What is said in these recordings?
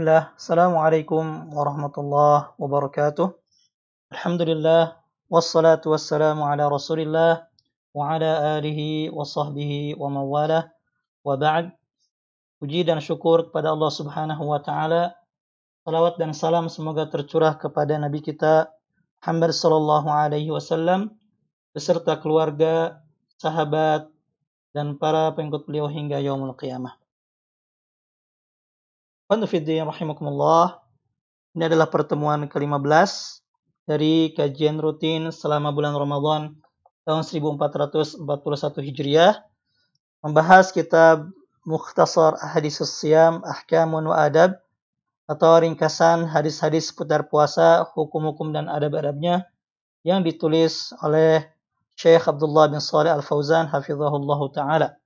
Bismillah. Assalamualaikum warahmatullahi wabarakatuh. Alhamdulillah. Wassalamu ala rasulillah wa ala alihi wa sahbihi wa mawalah. Wa ba'd. Puji dan syukur kepada Allah subhanahu wa ta'ala. Salawat dan salam semoga tercurah kepada Nabi kita Muhammad sallallahu alaihi wasallam beserta keluarga, sahabat, dan para pengikut beliau hingga yaumul qiyamah. Wandufiddin rahimakumullah. Ini adalah pertemuan ke-15 dari kajian rutin selama bulan Ramadan tahun 1441 Hijriah membahas kitab Mukhtasar Hadis Siyam Ahkamun wa Adab atau ringkasan hadis-hadis seputar puasa, hukum-hukum dan adab-adabnya yang ditulis oleh Syekh Abdullah bin Saleh Al-Fauzan hafizahullah taala.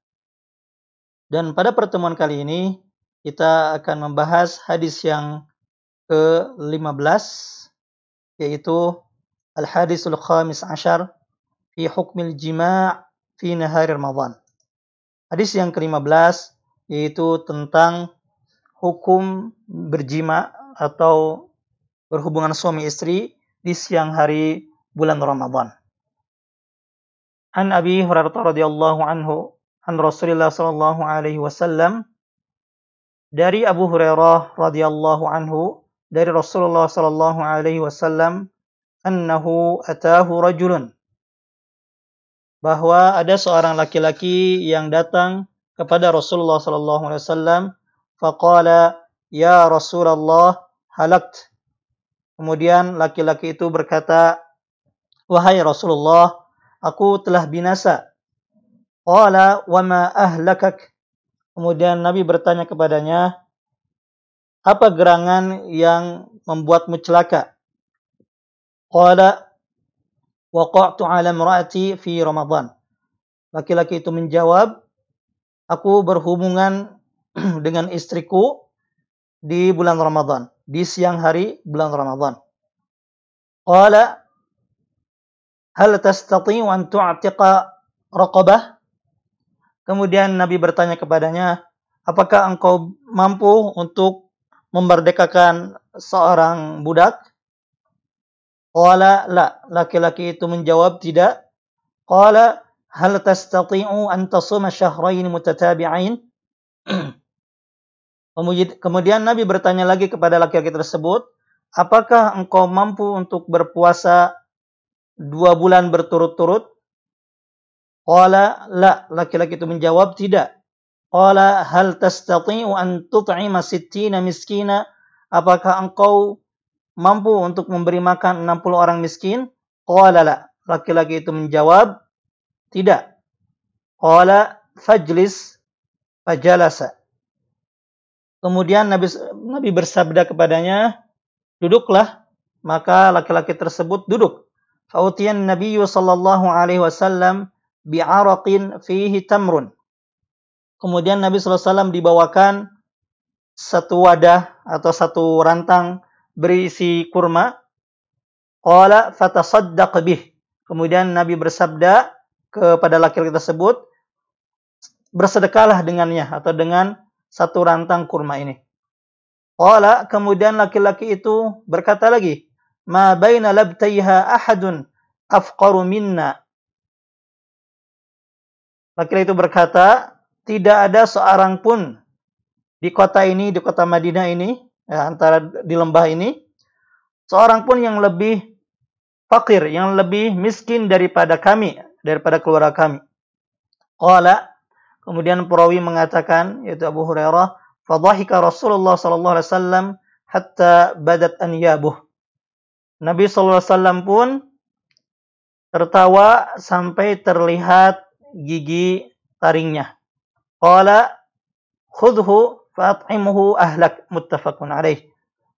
Dan pada pertemuan kali ini kita akan membahas hadis yang ke-15 yaitu Al-Hadisul Khamis Ashar fi Hukmil Jima' fi Nahari Ramadan. Hadis yang ke-15 yaitu tentang hukum berjima atau berhubungan suami istri di siang hari bulan Ramadan. An Abi Hurairah radhiyallahu anhu an Rasulullah sallallahu alaihi wasallam dari Abu Hurairah radhiyallahu anhu dari Rasulullah sallallahu alaihi wasallam annahu atahu rajulun. Bahwa ada seorang laki-laki yang datang kepada Rasulullah sallallahu alaihi wasallam faqala ya Rasulullah halakt kemudian laki-laki itu berkata wahai Rasulullah aku telah binasa. Qala wa ma ahlakak Kemudian Nabi bertanya kepadanya, apa gerangan yang membuatmu celaka? Qala waqa'tu 'ala imra'ati fi Ramadan. Laki-laki itu menjawab, aku berhubungan dengan istriku di bulan Ramadan, di siang hari bulan Ramadan. Qala hal tastati'u an tu'tiqa raqabah? Kemudian Nabi bertanya kepadanya, apakah engkau mampu untuk memerdekakan seorang budak? Qala la, laki-laki itu menjawab tidak. Qala hal tastati'u an tasuma syahrain mutatabi'ain? Kemudian Nabi bertanya lagi kepada laki-laki tersebut, apakah engkau mampu untuk berpuasa dua bulan berturut-turut? Qala la, laki-laki itu menjawab tidak. Qala hal tastati'u an tut'ima sittina miskina? Apakah engkau mampu untuk memberi makan 60 orang miskin? Qala la, laki-laki itu menjawab tidak. Qala fajlis fajalasa. Kemudian Nabi Nabi bersabda kepadanya, "Duduklah." Maka laki-laki tersebut duduk. Fautiyan Nabi sallallahu alaihi wasallam bi'araqin fihi tamrun. Kemudian Nabi SAW dibawakan satu wadah atau satu rantang berisi kurma. Qala fatasaddaq bih. Kemudian Nabi bersabda kepada laki-laki tersebut, bersedekahlah dengannya atau dengan satu rantang kurma ini. Qala kemudian laki-laki itu berkata lagi, "Ma baina labtaiha ahadun afqaru minna Laki-laki itu berkata, tidak ada seorang pun di kota ini, di kota Madinah ini, ya, antara di lembah ini, seorang pun yang lebih fakir, yang lebih miskin daripada kami, daripada keluarga kami. Qala, kemudian perawi mengatakan, yaitu Abu Hurairah, fadhahika Rasulullah sallallahu alaihi wasallam hatta badat anyabuh. Nabi sallallahu alaihi wasallam pun tertawa sampai terlihat gigi taringnya. Qala khudhu fa'at'imhu ahlak muttafaqun alaih.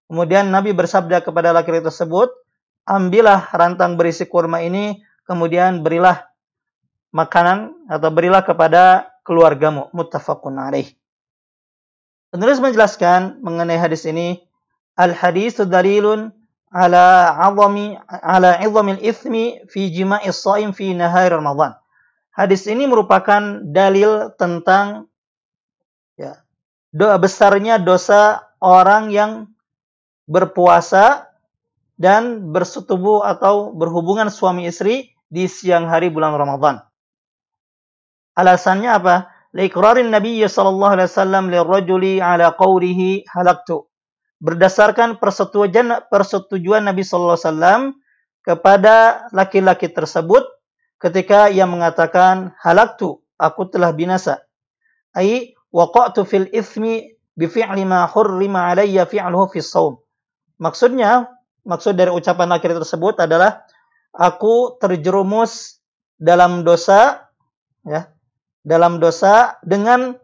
Kemudian Nabi bersabda kepada laki-laki tersebut, ambillah rantang berisi kurma ini, kemudian berilah makanan atau berilah kepada keluargamu. Muttafaqun alaih. Penulis menjelaskan mengenai hadis ini, al-hadis dalilun ala 'azami ala 'izamil ithmi fi jima'is shaim fi nahar Ramadan. Hadis ini merupakan dalil tentang ya, doa besarnya dosa orang yang berpuasa dan bersetubuh atau berhubungan suami istri di siang hari bulan Ramadan. Alasannya apa? Liqrarin Nabi sallallahu alaihi wasallam lirrajuli ala qawlihi halaktu. Berdasarkan persetujuan persetujuan Nabi sallallahu alaihi wasallam kepada laki-laki tersebut ketika ia mengatakan halaktu, aku telah binasa. Ai waqa'tu fil ithmi bi fi'li ma hurrima alayya fi'luhu fi shaum. Maksudnya, maksud dari ucapan laki tersebut adalah aku terjerumus dalam dosa ya dalam dosa dengan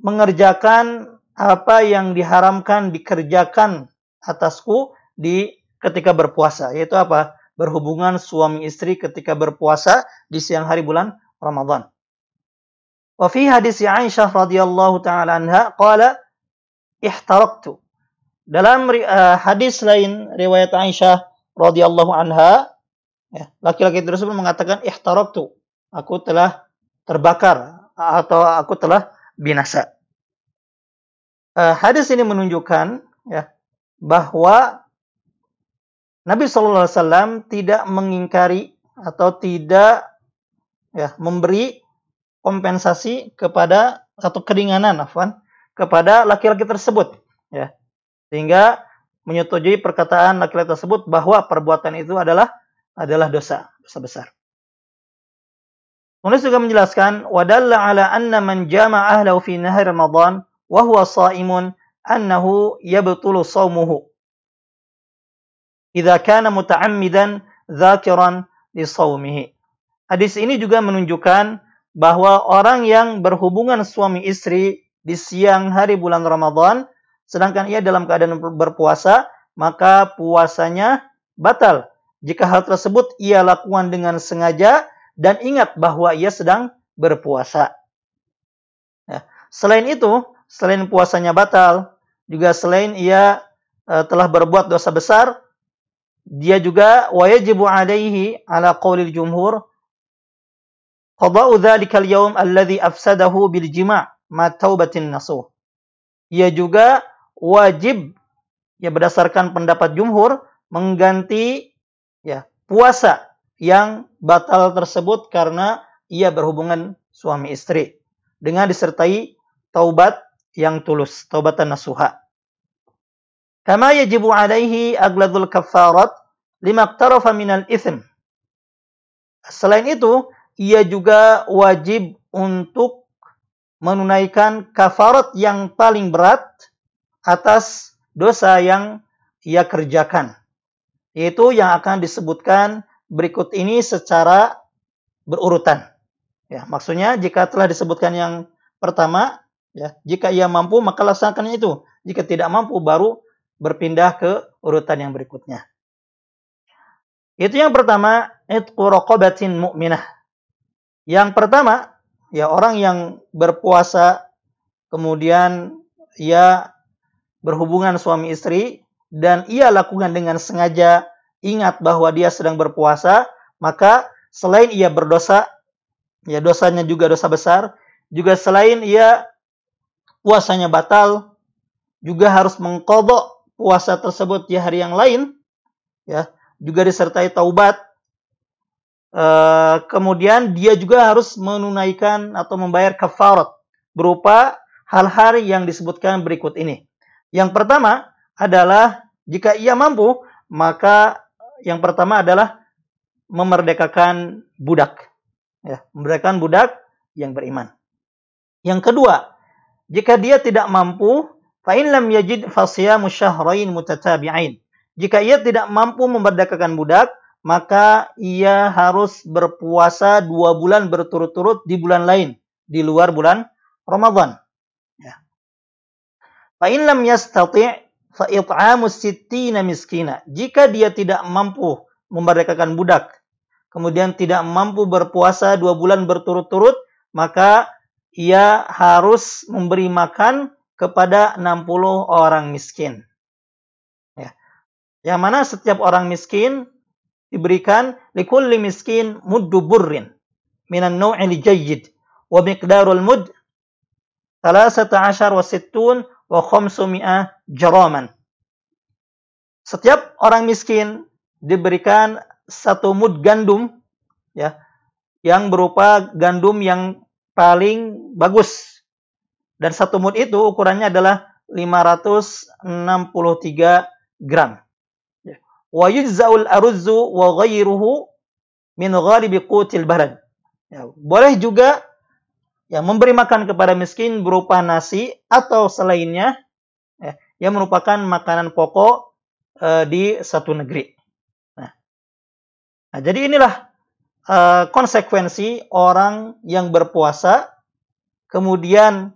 mengerjakan apa yang diharamkan dikerjakan atasku di ketika berpuasa yaitu apa berhubungan suami istri ketika berpuasa di siang hari bulan Ramadan. Wa fi hadis Aisyah radhiyallahu taala anha qala ihtaraqtu. Dalam uh, hadis lain riwayat Aisyah radhiyallahu anha ya, laki-laki tersebut mengatakan ihtaraqtu. Aku telah terbakar atau aku telah binasa. Uh, hadis ini menunjukkan ya bahwa Nabi Shallallahu Alaihi Wasallam tidak mengingkari atau tidak ya memberi kompensasi kepada atau keringanan afwan kepada laki-laki tersebut ya sehingga menyetujui perkataan laki-laki tersebut bahwa perbuatan itu adalah adalah dosa dosa besar Penulis juga menjelaskan wadalla ala anna man jama ahlahu fi nahar Ramadan wa huwa shaimun annahu yabtulu shaumuhu. Idza kana muta'ammidan dzakiran li. Hadis ini juga menunjukkan bahwa orang yang berhubungan suami istri di siang hari bulan Ramadan sedangkan ia dalam keadaan berpuasa, maka puasanya batal. Jika hal tersebut ia lakukan dengan sengaja dan ingat bahwa ia sedang berpuasa. Ya. Selain itu, selain puasanya batal, juga selain ia uh, telah berbuat dosa besar, dia juga wajibu alaihi ala qaulil jumhur qada'u dzalikal yawm alladhi afsadahu bil jima' ma taubatin nasuh. Ia juga wajib ya berdasarkan pendapat jumhur mengganti ya puasa yang batal tersebut karena ia berhubungan suami istri dengan disertai taubat yang tulus, taubatan nasuha. Kama yajibu alaihi agladul kafarat lima iqtarafa minal ithm. Selain itu, ia juga wajib untuk menunaikan kafarat yang paling berat atas dosa yang ia kerjakan. Yaitu yang akan disebutkan berikut ini secara berurutan. Ya, maksudnya jika telah disebutkan yang pertama, ya, jika ia mampu maka laksanakan itu. Jika tidak mampu baru berpindah ke urutan yang berikutnya. Itu yang pertama, itqu raqabatin mu'minah. Yang pertama, ya orang yang berpuasa kemudian ia berhubungan suami istri dan ia lakukan dengan sengaja ingat bahwa dia sedang berpuasa, maka selain ia berdosa, ya dosanya juga dosa besar, juga selain ia puasanya batal, juga harus mengkodok puasa tersebut di hari yang lain, ya juga disertai taubat. E, kemudian dia juga harus menunaikan atau membayar kafarat berupa hal-hal yang disebutkan berikut ini. Yang pertama adalah jika ia mampu, maka yang pertama adalah memerdekakan budak. Ya, memerdekakan budak yang beriman. Yang kedua, jika dia tidak mampu, fa in lam yajid fasiyamu syahrain mutatabi'ain. Jika ia tidak mampu memerdekakan budak, maka ia harus berpuasa dua bulan berturut-turut di bulan lain, di luar bulan Ramadan. Ya. Fa in lam yastati' fa it'amu sittina miskina. Jika dia tidak mampu memerdekakan budak, kemudian tidak mampu berpuasa dua bulan berturut-turut, maka ia harus memberi makan kepada 60 orang miskin. Ya. Yang mana setiap orang miskin diberikan likulli miskin muddu burrin minan naw'il jayyid wa miqdarul mud 13 wa sittun wa khamsumi'a jaraman. Setiap orang miskin diberikan satu mud gandum ya yang berupa gandum yang paling bagus. Dan satu mud itu ukurannya adalah 563 gram. Ya. Wa yujza'ul aruzzu wa ghairuhu min ghalibi qutil balad. Ya, boleh juga ya memberi makan kepada miskin berupa nasi atau selainnya ya, yang merupakan makanan pokok uh, di satu negeri. Nah, nah jadi inilah uh, konsekuensi orang yang berpuasa kemudian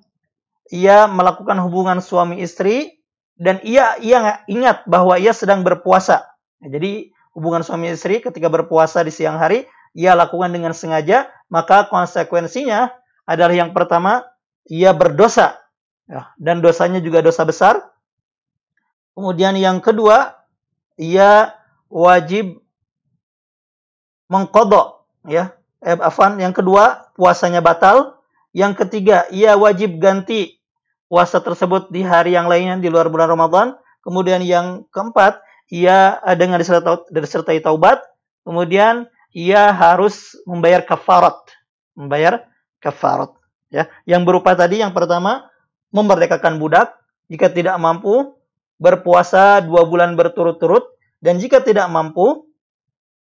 ia melakukan hubungan suami istri dan ia ia ingat bahwa ia sedang berpuasa. Nah, jadi hubungan suami istri ketika berpuasa di siang hari ia lakukan dengan sengaja, maka konsekuensinya adalah yang pertama, ia berdosa. Ya, dan dosanya juga dosa besar. Kemudian yang kedua, ia wajib mengkodok. Ya, eh. Yang kedua, puasanya batal. Yang ketiga, ia wajib ganti puasa tersebut di hari yang lainnya di luar bulan Ramadan. Kemudian yang keempat, ia dengan disertai taubat. Kemudian ia harus membayar kafarat. Membayar kafarat ya yang berupa tadi yang pertama memerdekakan budak jika tidak mampu berpuasa dua bulan berturut-turut dan jika tidak mampu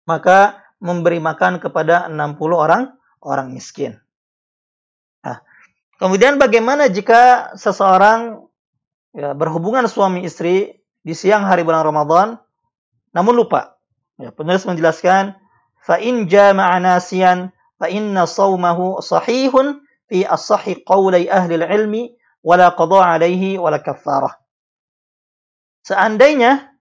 maka memberi makan kepada 60 orang orang miskin. Kemudian bagaimana jika seseorang ya, berhubungan suami istri di siang hari bulan Ramadan namun lupa? Ya, penulis menjelaskan fa in jama'a nasiyan fa inna sawmahu sahihun fi as-sahih qawlai ahli ilmi wala qada alaihi wala kaffarah. Seandainya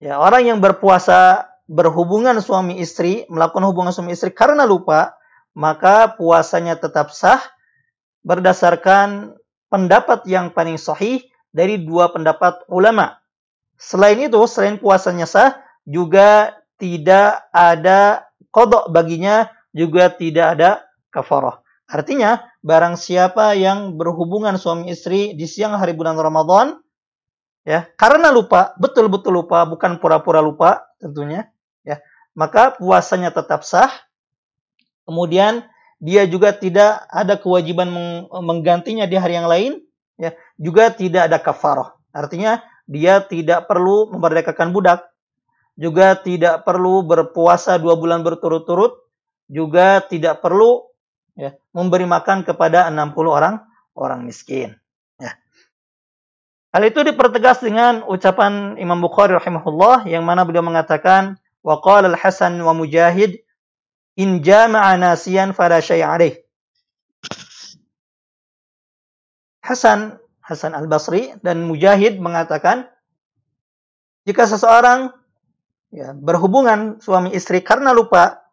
ya orang yang berpuasa berhubungan suami istri, melakukan hubungan suami istri karena lupa, maka puasanya tetap sah berdasarkan pendapat yang paling sahih dari dua pendapat ulama. Selain itu, selain puasanya sah, juga tidak ada kodok baginya juga tidak ada kafarah. Artinya, barang siapa yang berhubungan suami istri di siang hari bulan Ramadan, ya, karena lupa, betul-betul lupa, bukan pura-pura lupa tentunya, ya, maka puasanya tetap sah. Kemudian dia juga tidak ada kewajiban menggantinya di hari yang lain, ya, juga tidak ada kafarah. Artinya dia tidak perlu memerdekakan budak, juga tidak perlu berpuasa dua bulan berturut-turut, juga tidak perlu ya, memberi makan kepada 60 orang orang miskin. Ya. Hal itu dipertegas dengan ucapan Imam Bukhari rahimahullah yang mana beliau mengatakan wa qala al-Hasan wa Mujahid in jama'a nasiyan fala. Hasan Hasan Al-Basri dan Mujahid mengatakan jika seseorang ya, berhubungan suami istri karena lupa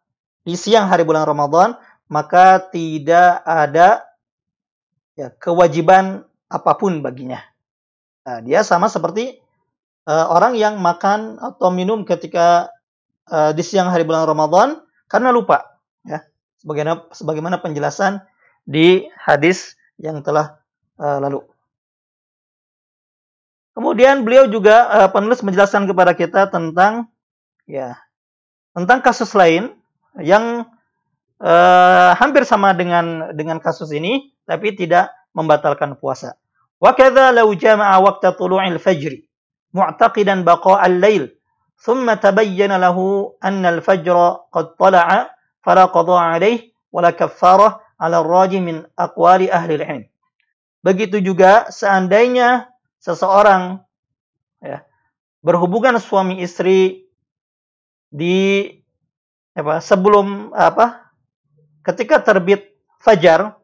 di siang hari bulan Ramadan, maka tidak ada ya, kewajiban apa pun baginya. Nah, dia sama seperti uh, orang yang makan atau minum ketika uh, di siang hari bulan Ramadan karena lupa. Ya, sebagaimana, sebagaimana penjelasan di hadis yang telah uh, lalu. Kemudian beliau juga uh, penulis menjelaskan kepada kita tentang ya tentang kasus lain yang uh, hampir sama dengan dengan kasus ini tapi tidak membatalkan puasa. Wa kadza law jama'a waqta tulu'il fajr mu'taqidan baqa' al-lail thumma tabayyana lahu anna al-fajr qad tala'a fala qada' alayh wala kaffarah 'ala ar-raji min aqwali ahli al-'ilm. Begitu juga seandainya seseorang ya, berhubungan suami istri di apa sebelum apa ketika terbit fajar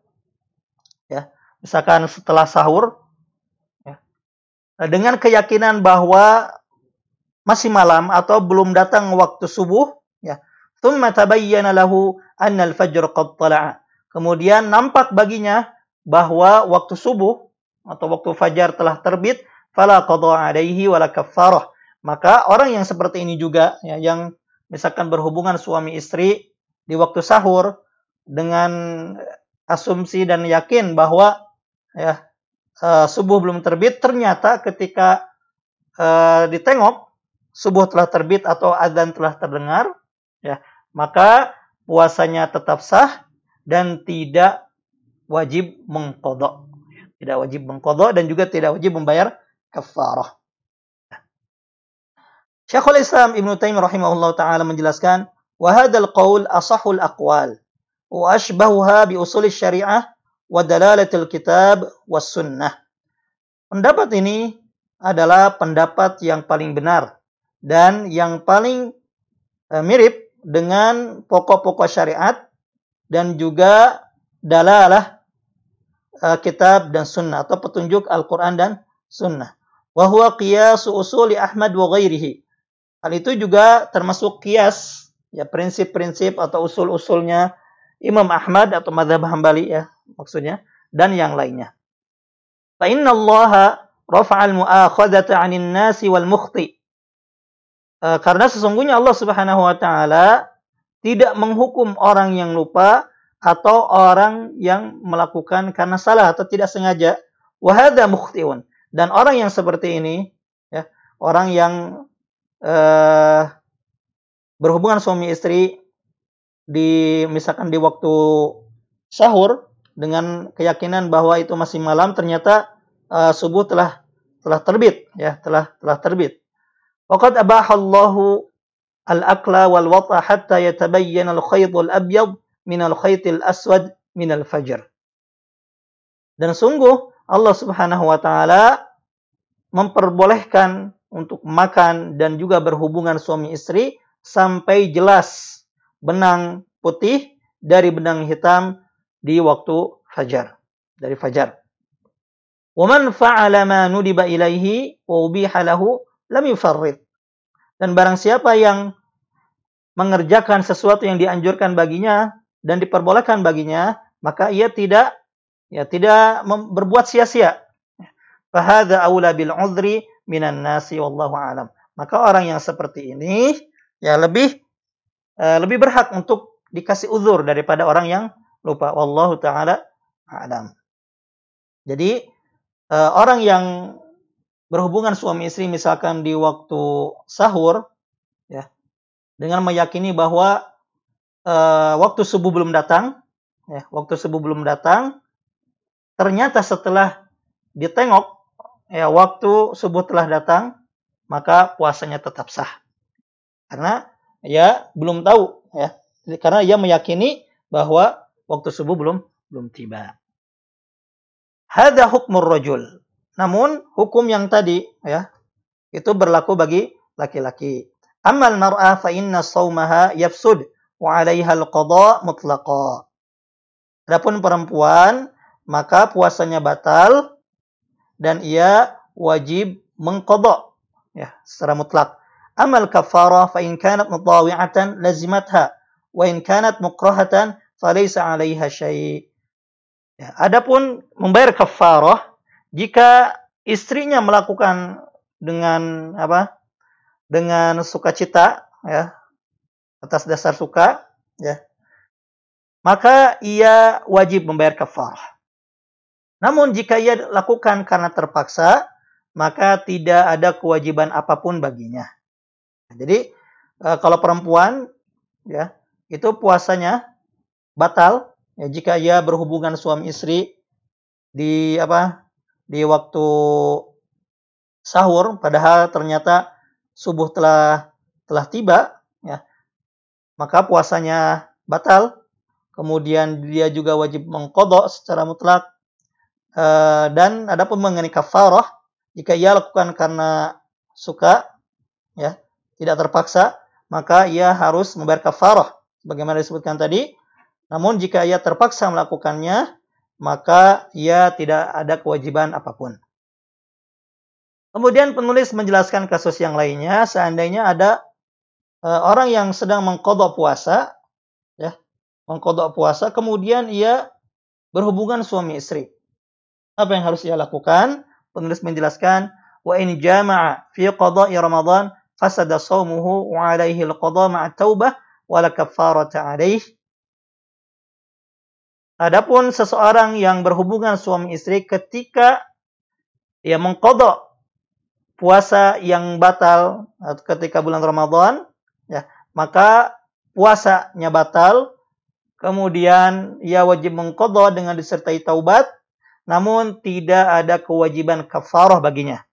ya misalkan setelah sahur ya, dengan keyakinan bahwa masih malam atau belum datang waktu subuh ya. Thumma tabayyana lahu anna al-fajr qad tala'a. Kemudian nampak baginya bahwa waktu subuh atau waktu fajar telah terbit fala qada alaihi wala kaffarah. Maka orang yang seperti ini juga ya, yang misalkan berhubungan suami istri di waktu sahur dengan asumsi dan yakin bahwa ya uh, subuh belum terbit, ternyata ketika uh, ditengok subuh telah terbit atau adzan telah terdengar, ya, maka puasanya tetap sah dan tidak wajib mengkodok. Tidak wajib mengkodok dan juga tidak wajib membayar kafarah. Syekhul Islam Ibn Taimiyah rahimahullah taala menjelaskan, "Wa hadzal qaul asahul aqwal wa ashbahuha bi usul syariah wa dalalatil kitab was sunnah." Pendapat ini adalah pendapat yang paling benar dan yang paling uh, mirip dengan pokok-pokok syariat dan juga dalalah uh, kitab dan sunnah atau petunjuk Al-Quran dan sunnah. Wahwa qiyasu usuli Ahmad wa ghairihi Hal itu juga termasuk kias, ya prinsip-prinsip atau usul-usulnya Imam Ahmad atau Madhab Hambali ya maksudnya dan yang lainnya. Fa inna rafa'al mu'akhadata 'anil nasi wal mukhti. Uh, karena sesungguhnya Allah Subhanahu wa taala tidak menghukum orang yang lupa atau orang yang melakukan karena salah atau tidak sengaja. Wahada mukhtiun. Dan orang yang seperti ini, ya, orang yang uh, berhubungan suami istri di misalkan di waktu sahur dengan keyakinan bahwa itu masih malam ternyata uh, subuh telah telah terbit ya telah telah terbit. وقد أباح al-akla wal حتى hatta الخيط الأبيض من al-abyad min الفجر al-aswad min al-fajr. Dan sungguh Allah Subhanahu wa taala memperbolehkan untuk makan dan juga berhubungan suami istri sampai jelas benang putih dari benang hitam di waktu fajar dari fajar. Waman fa'ala ma nudiba ilaihi wa ubiha lam yufarrid. Dan barang siapa yang mengerjakan sesuatu yang dianjurkan baginya dan diperbolehkan baginya, maka ia tidak ya tidak berbuat sia-sia. Fahadha aula bil udhri minan nasi wallahu alam. Maka orang yang seperti ini ya lebih eh, lebih berhak untuk dikasih uzur daripada orang yang lupa wallahu taala alam. Jadi eh, orang yang berhubungan suami istri misalkan di waktu sahur ya dengan meyakini bahwa uh, waktu subuh belum datang ya waktu subuh belum datang ternyata setelah ditengok ya waktu subuh telah datang, maka puasanya tetap sah. Karena ya belum tahu ya. Karena ia meyakini bahwa waktu subuh belum belum tiba. Hada hukmur rajul. Namun hukum yang tadi ya itu berlaku bagi laki-laki. Amal mar'ah fa inna saumaha yafsud wa 'alaiha al-qada mutlaqa. Adapun perempuan maka puasanya batal dan ia wajib mengkodok ya secara mutlak. Amal kafarah fa in kanat mutawi'atan lazimatha wa in kanat mukrahatan falaysa 'alaiha syai'. Ya, adapun membayar kafarah jika istrinya melakukan dengan apa? dengan sukacita ya atas dasar suka ya maka ia wajib membayar kafarah. Namun jika ia lakukan karena terpaksa, maka tidak ada kewajiban apa pun baginya. Jadi eh, kalau perempuan ya itu puasanya batal ya, jika ia berhubungan suami istri di apa di waktu sahur padahal ternyata subuh telah telah tiba ya. Maka puasanya batal. Kemudian dia juga wajib mengkodok secara mutlak. Uh, dan adapun mengenai kafarah. Jika ia lakukan karena suka ya tidak terpaksa maka ia harus membayar kafarah. Sebagaimana disebutkan tadi. Namun jika ia terpaksa melakukannya maka ia tidak ada kewajiban apa pun kemudian penulis menjelaskan kasus yang lainnya seandainya ada uh, orang yang sedang mengkodok puasa ya mengkodok puasa kemudian ia berhubungan suami istri apa yang harus ia lakukan? Penulis menjelaskan, wa in jama'a fi qada'i Ramadan fasada shaumuhu wa 'alaihi al-qada' ma'a taubah wa la kaffarata 'alaih. Adapun seseorang yang berhubungan suami istri ketika ia mengkodok puasa yang batal ketika bulan Ramadan, ya, maka puasanya batal, kemudian ia wajib mengkodok dengan disertai taubat, namun tidak ada kewajiban kafarah baginya.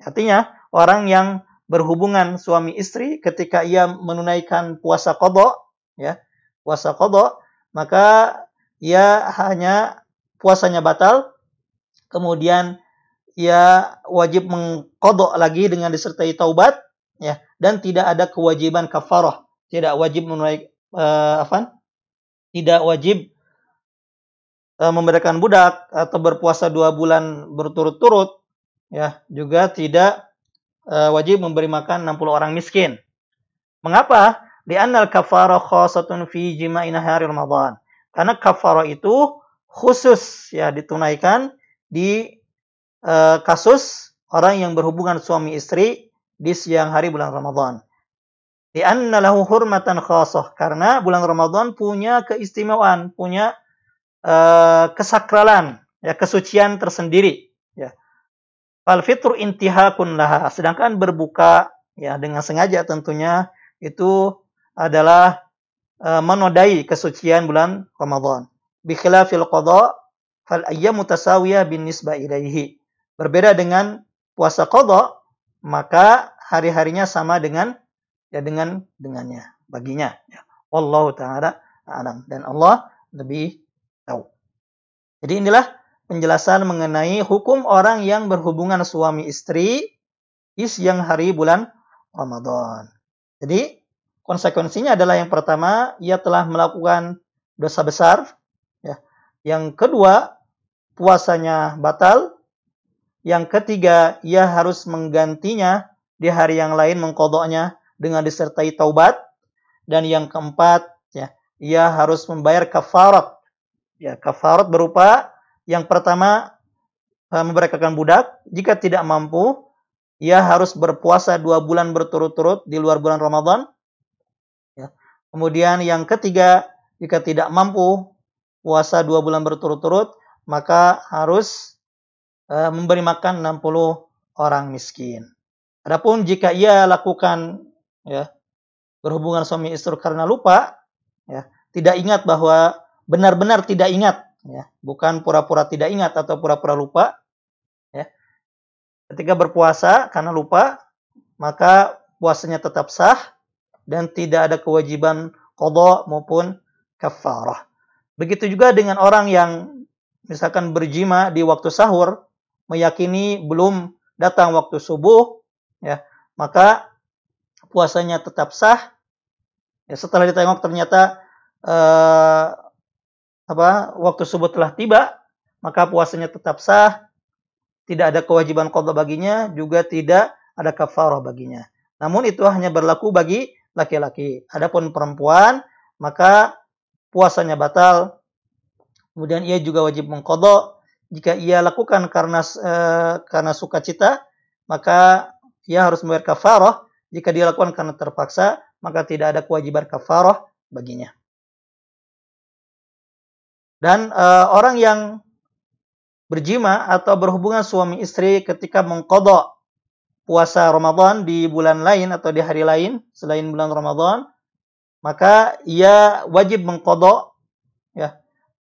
Artinya, orang yang berhubungan suami istri ketika ia menunaikan puasa kodok, ya, puasa kodok, maka ia hanya puasanya batal, kemudian ia wajib mengkodok lagi dengan disertai taubat, ya, dan tidak ada kewajiban kafarah, tidak wajib menunaikan uh, apa? Tidak wajib uh, memberikan budak atau berpuasa dua bulan berturut-turut, ya, juga tidak uh, wajib memberi makan 60 orang miskin. Mengapa? Di anal kafarah khasatun fi jima'in hari Ramadan. Karena kafarah itu khusus ya ditunaikan di uh, kasus orang yang berhubungan suami istri di siang hari bulan Ramadan. Di anna lahu hurmatan khasah karena bulan Ramadan punya keistimewaan, punya uh, kesakralan, ya kesucian tersendiri, ya. Fal fitru intihakun laha. Sedangkan berbuka ya dengan sengaja tentunya itu adalah uh, menodai kesucian bulan Ramadan. Bi khilafil qada fal ayyamu tasawiyah bin nisbah ilaihi. Berbeda dengan puasa qadha, maka hari-harinya sama dengan ya dengan dengannya, baginya. Ya. Allah taala alam dan Allah lebih tahu. Jadi inilah penjelasan mengenai hukum orang yang berhubungan suami istri di siang hari bulan Ramadan. Jadi konsekuensinya adalah yang pertama ia telah melakukan dosa besar, ya. Yang kedua puasanya batal, yang ketiga, ia harus menggantinya di hari yang lain mengkodoknya dengan disertai taubat. Dan yang keempat, ya, ia harus membayar kafarat. Ya, kafarat berupa yang pertama eh, memberekakan budak. Jika tidak mampu, ia harus berpuasa dua bulan berturut-turut di luar bulan Ramadan. Kemudian yang ketiga, jika tidak mampu puasa dua bulan berturut-turut, maka harus Eh, memberi makan 60 orang miskin. Adapun jika ia lakukan ya berhubungan suami istri karena lupa, ya tidak ingat bahwa benar-benar tidak ingat, ya bukan pura-pura tidak ingat atau pura-pura lupa, ya. Ketika berpuasa karena lupa, maka puasanya tetap sah dan tidak ada kewajiban qada maupun kafarah. Begitu juga dengan orang yang misalkan berjima di waktu sahur, meyakini belum datang waktu subuh, ya, maka puasanya tetap sah. Ya, setelah ditengok ternyata eh, apa waktu subuh telah tiba, maka puasanya tetap sah. Tidak ada kewajiban qada baginya, juga tidak ada kafarah baginya. Namun itu hanya berlaku bagi laki-laki. Adapun perempuan, maka puasanya batal. Kemudian ia juga wajib mengkodok jika ia lakukan karena uh, karena sukacita, maka ia harus membayar kafarah. Jika dia lakukan karena terpaksa, maka tidak ada kewajiban kafarah baginya. Dan uh, orang yang berjima atau berhubungan suami istri ketika mengkodok puasa Ramadan di bulan lain atau di hari lain selain bulan Ramadan, maka ia wajib mengkodok ya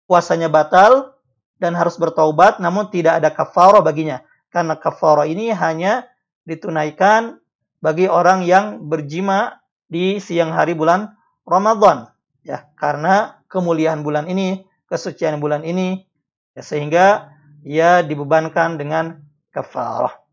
puasanya batal dan harus bertaubat namun tidak ada kafarah baginya. Karena kafarah ini hanya ditunaikan bagi orang yang berjima di siang hari bulan Ramadan. Ya, karena kemuliaan bulan ini, kesucian bulan ini, ya, sehingga ia dibebankan dengan kafarah.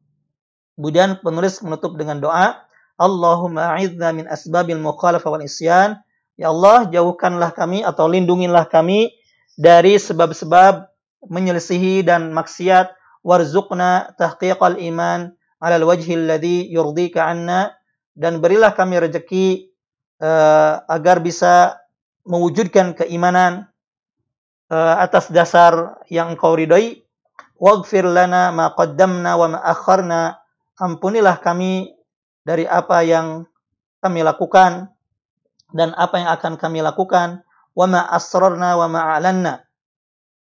Kemudian penulis menutup dengan doa, Allahumma a'idna min asbabil mukhalafah wal isyan. Ya Allah, jauhkanlah kami atau lindungilah kami dari sebab-sebab menyelisihi dan maksiat. Warzuqna tahqiqal iman ala alwajhi alladhi yurdika anna. Dan berilah kami rezeki uh, agar bisa mewujudkan keimanan uh, atas dasar yang engkau ridhoi. Waghfir lana ma qaddamna wa ma akharna ampunilah kami dari apa yang kami lakukan dan apa yang akan kami lakukan wa ma asrarna wa ma alanna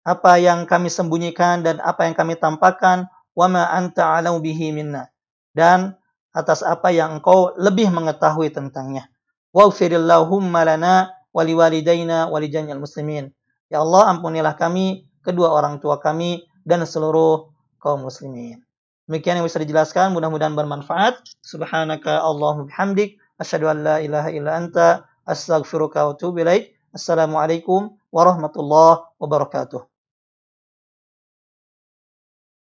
apa yang kami sembunyikan dan apa yang kami tampakkan wa ma anta alau bihi minna. Dan atas apa yang engkau lebih mengetahui tentangnya. Waghfirillahumma lana wa liwalidaina wa muslimin. Ya Allah, ampunilah kami, kedua orang tua kami, dan seluruh kaum muslimin. Demikian yang bisa dijelaskan, mudah-mudahan bermanfaat. Subhanaka Allahumma bihamdik, asyhadu an la ilaha illa anta, astaghfiruka wa atubu ilaik. Assalamualaikum warahmatullahi wabarakatuh.